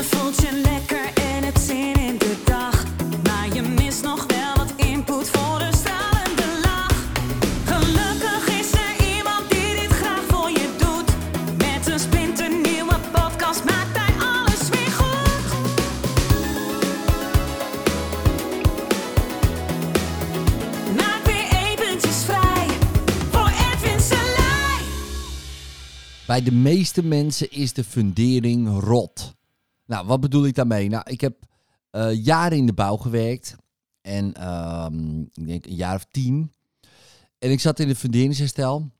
Je voelt je lekker en het zin in de dag. Maar je mist nog wel wat input voor de stralende lach. Gelukkig is er iemand die dit graag voor je doet. Met een splinternieuwe podcast maakt hij alles weer goed. Maak weer eventjes vrij voor Edwin Selij. Bij de meeste mensen is de fundering rot. Nou, wat bedoel ik daarmee? Nou, ik heb eh, jaren in de bouw gewerkt. En ehm, ik denk een jaar of tien. En ik zat in het funderingsherstel.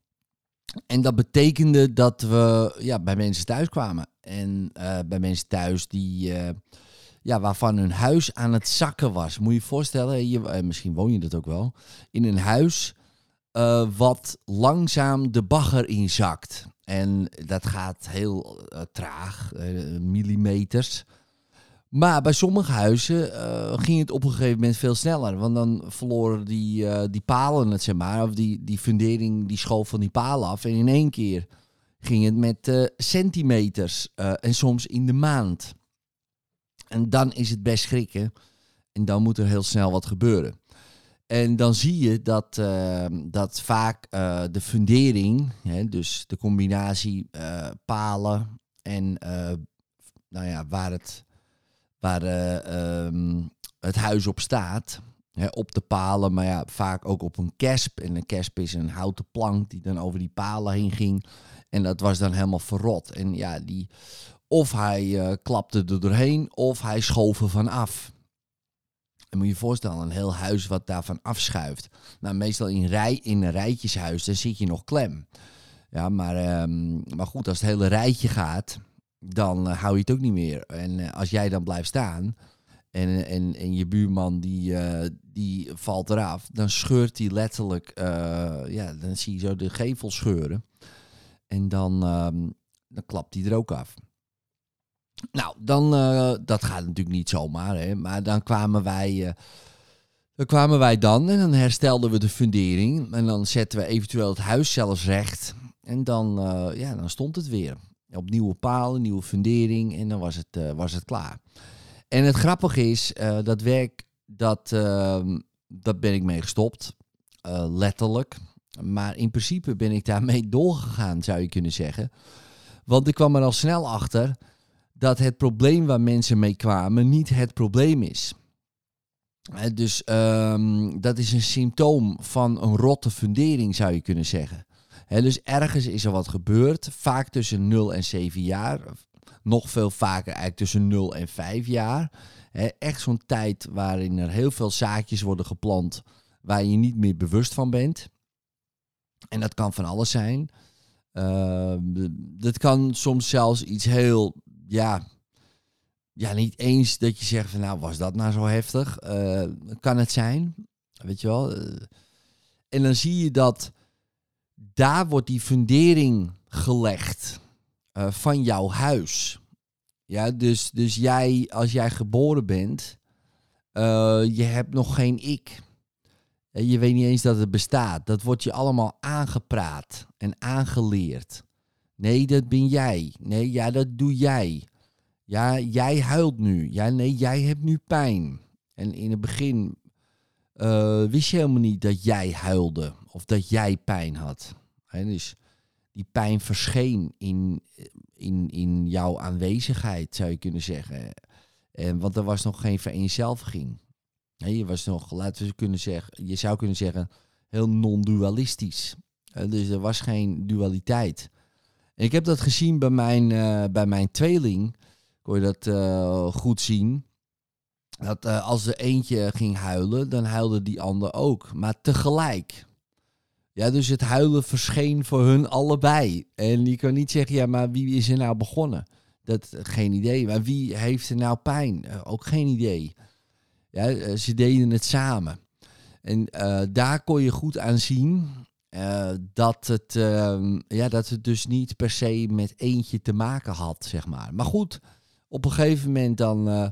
En dat betekende dat we ja, bij mensen thuis kwamen. En eh, bij mensen thuis die, eh, ja, waarvan hun huis aan het zakken was. Moet je je voorstellen, je, misschien woon je dat ook wel. In een huis eh, wat langzaam de bagger inzakt. En dat gaat heel eh, traag, eh, millimeters. Maar bij sommige huizen ging het op een gegeven moment veel sneller. Want dan verloren die, die palen het, zeg maar. Of die, die fundering, die schoof van die palen af. En in één keer ging het met centimeters. en soms in de maand. En dan is het best schrikken. En dan moet er heel snel wat gebeuren. En dan zie je dat, eh, dat vaak eh, de fundering, hè, dus de combinatie eh, palen en eh, nou ja, waar, het, waar eh, ehm, het huis op staat, hè, op de palen, maar ja, vaak ook op een kesp. En een kesp is een houten plank die dan over die palen heen ging. En dat was dan helemaal verrot. En ja, die, of hij klapte er doorheen, of hij schoof er van af. En moet je je voorstellen, een heel huis wat daarvan afschuift. Nou, meestal in, rij, in een rijtjeshuis, dan zit je nog klem. Ja, maar, ehm, maar goed, als het hele rijtje gaat, dan eh, hou je het ook niet meer. En eh, als jij dan blijft staan en, en, en je buurman die, eh, die valt eraf, dan scheurt hij letterlijk, ja, dan zie je zo de gevel scheuren. En dan, ehm, dan klapt hij er ook af. Nou, dan, eh, dat gaat natuurlijk niet zomaar, hè, maar dan kwamen wij, eh, dan kwamen wij dan en dan herstelden we de fundering en dan zetten we eventueel het huis zelfs recht en dan, eh, ja, dan stond het weer. Op nieuwe palen, nieuwe fundering en dan was het, was het klaar. En het grappige is, dat werk, dat, ehm, dat ben ik mee gestopt, letterlijk. Maar in principe ben ik daarmee doorgegaan, zou je kunnen zeggen. Want ik kwam er al snel achter dat het probleem waar mensen mee kwamen niet het probleem is. Dus ehm, dat is een symptoom van een rotte fundering, zou je kunnen zeggen. Dus ergens is er wat gebeurd, vaak tussen 0 en 7 jaar. Nog veel vaker eigenlijk tussen 0 en 5 jaar. Echt zo'n tijd waarin er heel veel zaadjes worden geplant waar je niet meer bewust van bent. En dat kan van alles zijn. Uh, dat kan soms zelfs iets heel, ja, ja, niet eens dat je zegt van nou, was dat nou zo heftig? Eh, kan het zijn, weet je wel? Eh, en dan zie je dat daar wordt die fundering gelegd eh, van jouw huis. Ja, dus, dus jij, als jij geboren bent, je hebt nog geen ik. Je weet niet eens dat het bestaat. Dat wordt je allemaal aangepraat en aangeleerd. Nee, dat ben jij. Nee, ja, dat doe jij. Ja, jij huilt nu. Ja, nee, jij hebt nu pijn. En in het begin eh, wist je helemaal niet dat jij huilde of dat jij pijn had. Hè, dus die pijn verscheen in, in, in jouw aanwezigheid, zou je kunnen zeggen. En, want er was nog geen vereenzelviging. Je was nog, laten we kunnen zeggen, je zou kunnen zeggen, heel non-dualistisch. Dus er was geen dualiteit. Ik heb dat gezien bij mijn, eh, bij mijn tweeling. Kon je dat eh, goed zien. Dat eh, als er eentje ging huilen, dan huilde die ander ook. Maar tegelijk. Ja, dus het huilen verscheen voor hun allebei. En je kan niet zeggen, ja, maar wie is er nou begonnen? Dat, geen idee. Maar wie heeft er nou pijn? Ook geen idee. Ja, ze deden het samen. En daar kon je goed aan zien eh, dat, het, ehm, ja, dat het dus niet per se met eentje te maken had, zeg maar. Maar goed, op een gegeven moment dan eh,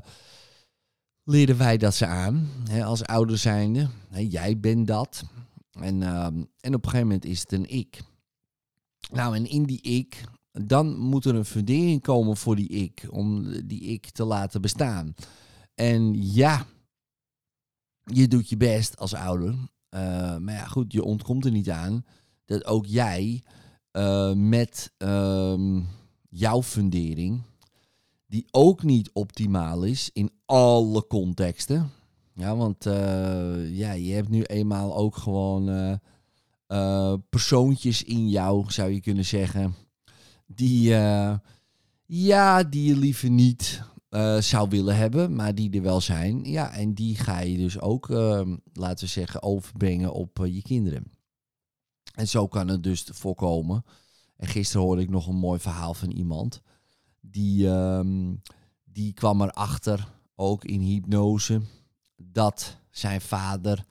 leerden wij dat ze aan, hè, als ouder zijnde. Hè, jij bent dat. En, ehm, en op een gegeven moment is het een ik. Nou, en in die ik dan moet er een fundering komen voor die ik, om die ik te laten bestaan. En ja, je doet je best als ouder. Uh, maar ja, goed, je ontkomt er niet aan dat ook jij uh, met um, jouw fundering, die ook niet optimaal is in alle contexten. Ja, want uh, ja, je hebt nu eenmaal ook gewoon persoontjes in jou, zou je kunnen zeggen, die, ja, die je liever niet uh, zou willen hebben, maar die er wel zijn. Ja, en die ga je dus ook, uh, laten we zeggen, overbrengen op uh, je kinderen. En zo kan het dus voorkomen. En gisteren hoorde ik nog een mooi verhaal van iemand. Die, um, die kwam erachter, ook in hypnose, dat zijn vader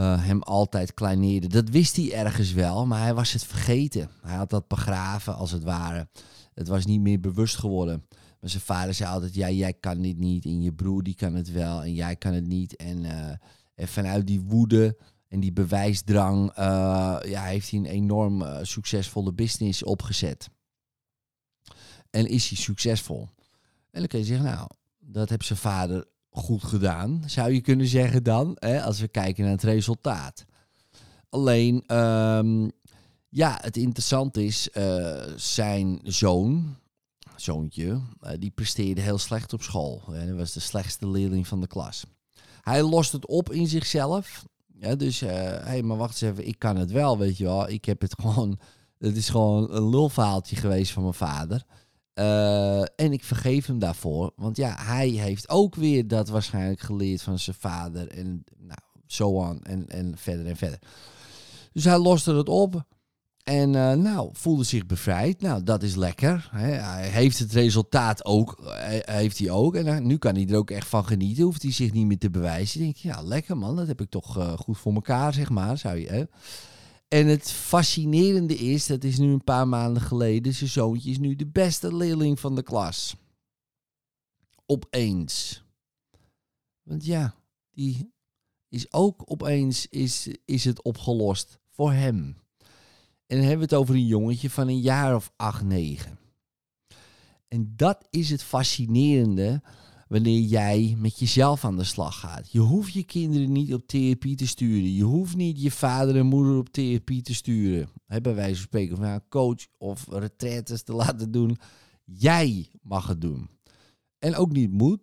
hem altijd kleineerde. Dat wist hij ergens wel, maar hij was het vergeten. Hij had dat begraven, als het ware. Het was niet meer bewust geworden. Maar zijn vader zei altijd, ja, jij kan dit niet. En je broer die kan het wel en jij kan het niet. En, uh, en vanuit die woede en die bewijsdrang uh, ja, heeft hij een enorm uh, succesvolle business opgezet. En is hij succesvol. En dan kun je zeggen, nou, dat heeft zijn vader goed gedaan. Zou je kunnen zeggen dan, hè, als we kijken naar het resultaat. Alleen, um, ja, het interessante is, zijn zoon, zoontje, uh, die presteerde heel slecht op school. En hij was de slechtste leerling van de klas. Hij lost het op in zichzelf. Ja, dus, hé, uh, hey, maar wacht eens even, ik kan het wel, weet je wel. Ik heb het gewoon, het is gewoon een lulverhaaltje geweest van mijn vader. En ik vergeef hem daarvoor. Want ja, hij heeft ook weer dat waarschijnlijk geleerd van zijn vader. En nou, zo aan en, en verder en verder. Dus hij loste het op. En uh, nou, voelde zich bevrijd. Nou, dat is lekker. Hij heeft het resultaat ook. Heeft hij ook. En uh, nu kan hij er ook echt van genieten. Hoeft hij zich niet meer te bewijzen. denk je, ja, lekker man. Dat heb ik toch goed voor elkaar, zeg maar. Zou je, hè? En het fascinerende is, dat is nu een paar maanden geleden. Zijn zoontje is nu de beste leerling van de klas. Opeens. Want ja, die is ook opeens is, is het opgelost voor hem. En dan hebben we het over een jongetje van een jaar of acht, negen. En dat is het fascinerende wanneer jij met jezelf aan de slag gaat. Je hoeft je kinderen niet op therapie te sturen. Je hoeft niet je vader en moeder op therapie te sturen. He, bij wijze van spreken, of een coach of retraites te laten doen. Jij mag het doen. En ook niet moet.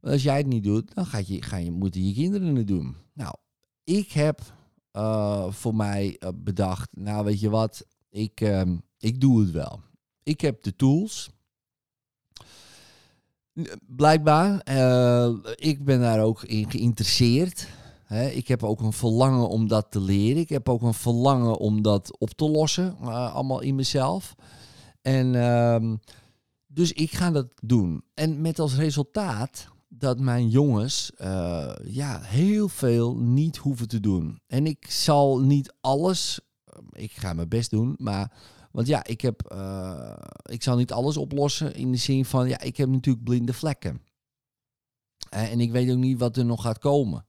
Als jij het niet doet, dan gaat je, gaan je, moeten je kinderen het doen. Nou, ik heb uh, voor mij uh, bedacht, nou weet je wat, ik, uh, ik doe het wel. Ik heb de tools. Blijkbaar, eh, ik ben daar ook in geïnteresseerd. Ik heb ook een verlangen om dat te leren. Ik heb ook een verlangen om dat op te lossen, allemaal in mezelf. En ehm, dus ik ga dat doen. En met als resultaat dat mijn jongens uh, ja, heel veel niet hoeven te doen. En ik zal niet alles, ik ga mijn best doen, maar want ja, ik heb, uh, ik zal niet alles oplossen in de zin van, ja, ik heb natuurlijk blinde vlekken. En ik weet ook niet wat er nog gaat komen.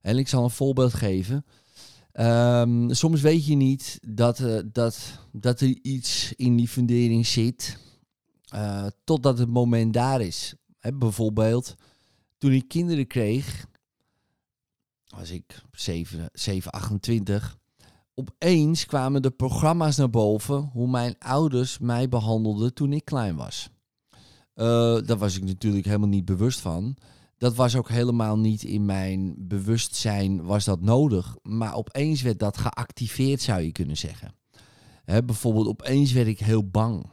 En ik zal een voorbeeld geven. Um, soms weet je niet dat, dat, dat er iets in die fundering zit, totdat het moment daar is. Bijvoorbeeld, toen ik kinderen kreeg, was ik 7, 7 28. Opeens kwamen de programma's naar boven hoe mijn ouders mij behandelden toen ik klein was. Uh, daar was ik natuurlijk helemaal niet bewust van. Dat was ook helemaal niet in mijn bewustzijn was dat nodig. Maar opeens werd dat geactiveerd, zou je kunnen zeggen. Hè, bijvoorbeeld opeens werd ik heel bang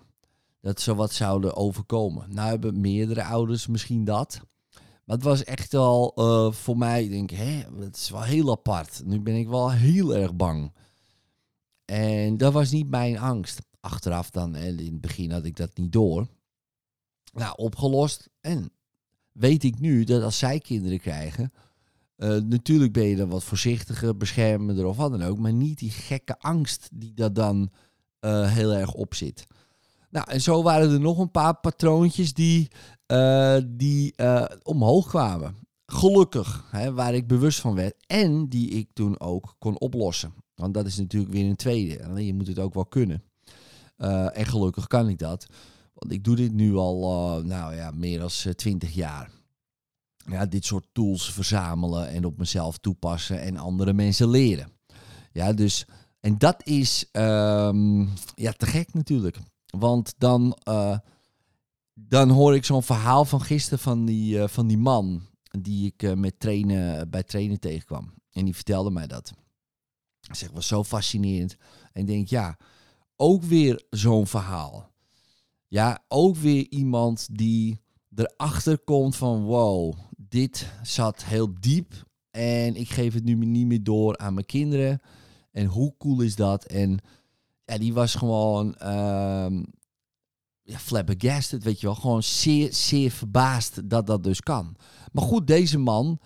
dat ze wat zouden overkomen. Nou hebben meerdere ouders misschien dat. Maar het was echt wel uh, voor mij, ik denk, hè, het is wel heel apart. Nu ben ik wel heel erg bang. En dat was niet mijn angst. Achteraf dan, in het begin had ik dat niet door. Nou, opgelost. En weet ik nu dat als zij kinderen krijgen, uh, natuurlijk ben je dan wat voorzichtiger, beschermender of wat dan ook, maar niet die gekke angst die daar dan uh, heel erg op zit. Nou, en zo waren er nog een paar patroontjes die, uh, die uh, omhoog kwamen. Gelukkig, hè, waar ik bewust van werd. En die ik toen ook kon oplossen. Want dat is natuurlijk weer een tweede. Je moet het ook wel kunnen. Eh, en gelukkig kan ik dat. Want ik doe dit nu al, eh, nou ja, meer dan twintig jaar. Ja, dit soort tools verzamelen en op mezelf toepassen en andere mensen leren. Ja, dus, en dat is ehm, ja, te gek natuurlijk. Want dan, eh, dan hoor ik zo'n verhaal van gisteren van die, eh, van die man die ik eh, met trainen, bij trainen tegenkwam. En die vertelde mij dat. Ik zeg, was zo fascinerend. En ik denk, ja, ook weer zo'n verhaal. Ja, ook weer iemand die erachter komt van, wow, dit zat heel diep. En ik geef het nu niet meer door aan mijn kinderen. En hoe cool is dat? En ja, die was gewoon ehm ja, flabbergasted, weet je wel. Gewoon zeer, zeer verbaasd dat dat dus kan. Maar goed, deze man,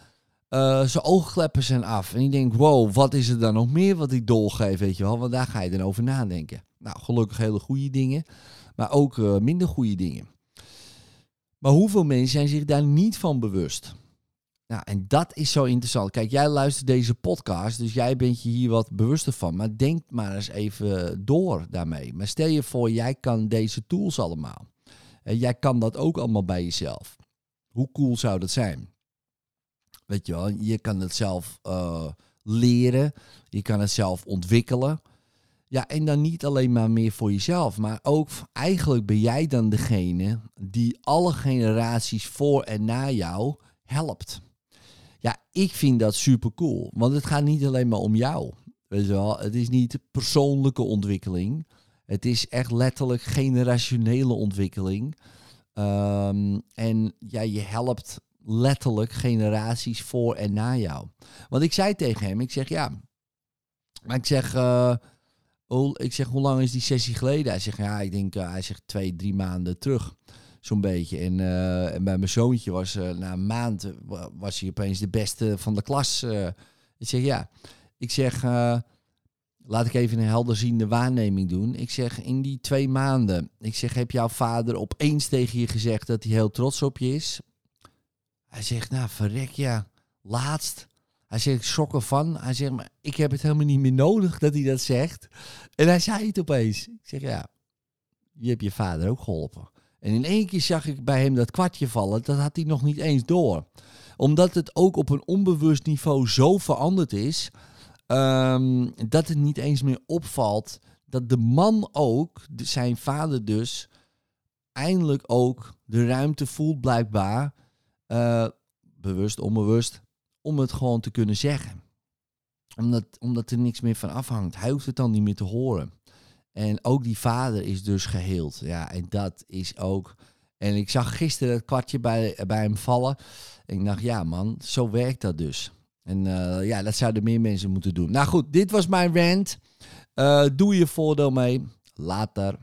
eh, zijn oogkleppen zijn af. En ik denk, wow, wat is er dan nog meer wat ik doorgeef, weet je wel. Want daar ga je dan over nadenken. Nou, gelukkig hele goede dingen. Maar ook eh, minder goede dingen. Maar hoeveel mensen zijn zich daar niet van bewust? Nou, en dat is zo interessant. Kijk, jij luistert deze podcast, dus jij bent je hier wat bewuster van. Maar denk maar eens even door daarmee. Maar stel je voor, jij kan deze tools allemaal. En jij kan dat ook allemaal bij jezelf. Hoe cool zou dat zijn? Weet je wel, je kan het zelf uh, leren. Je kan het zelf ontwikkelen. Ja, en dan niet alleen maar meer voor jezelf, maar ook eigenlijk ben jij dan degene die alle generaties voor en na jou helpt. Ja, ik vind dat super cool, want het gaat niet alleen maar om jou. Weet je wel, het is niet persoonlijke ontwikkeling. Het is echt letterlijk generationele ontwikkeling. Um, en ja, je helpt letterlijk generaties voor en na jou. Want ik zei tegen hem, ik zeg ja, maar ik zeg, uh, ik zeg hoe lang is die sessie geleden? Hij zegt ja, ik denk, uh, hij zegt twee, drie maanden terug. Zo'n beetje. En, uh, en bij mijn zoontje was na een maand was hij opeens de beste van de klas. ik zeg ja, ik zeg laat ik even een helderziende waarneming doen. Ik zeg, in die twee maanden, ik zeg, heb jouw vader opeens tegen je gezegd dat hij heel trots op je is? Hij zegt, nou verrek ja, laatst. Hij zegt, ik schrok ervan. Hij zegt, maar ik heb het helemaal niet meer nodig dat hij dat zegt. En hij zei het opeens. Ik zeg, ja, je hebt je vader ook geholpen. En in één keer zag ik bij hem dat kwartje vallen. Dat had hij nog niet eens door. Omdat het ook op een onbewust niveau zo veranderd is Um, dat het niet eens meer opvalt dat de man ook, zijn vader dus, eindelijk ook de ruimte voelt blijkbaar, uh, bewust, onbewust, om het gewoon te kunnen zeggen. Omdat, omdat er niks meer van afhangt. Hij hoeft het dan niet meer te horen. En ook die vader is dus geheeld. Ja, en dat is ook. En ik zag gisteren het kwartje bij, bij hem vallen. En ik dacht, ja man, zo werkt dat dus. En uh, ja, dat zouden meer mensen moeten doen. Nou goed, dit was mijn rant. Uh, doe je voordeel mee. Later.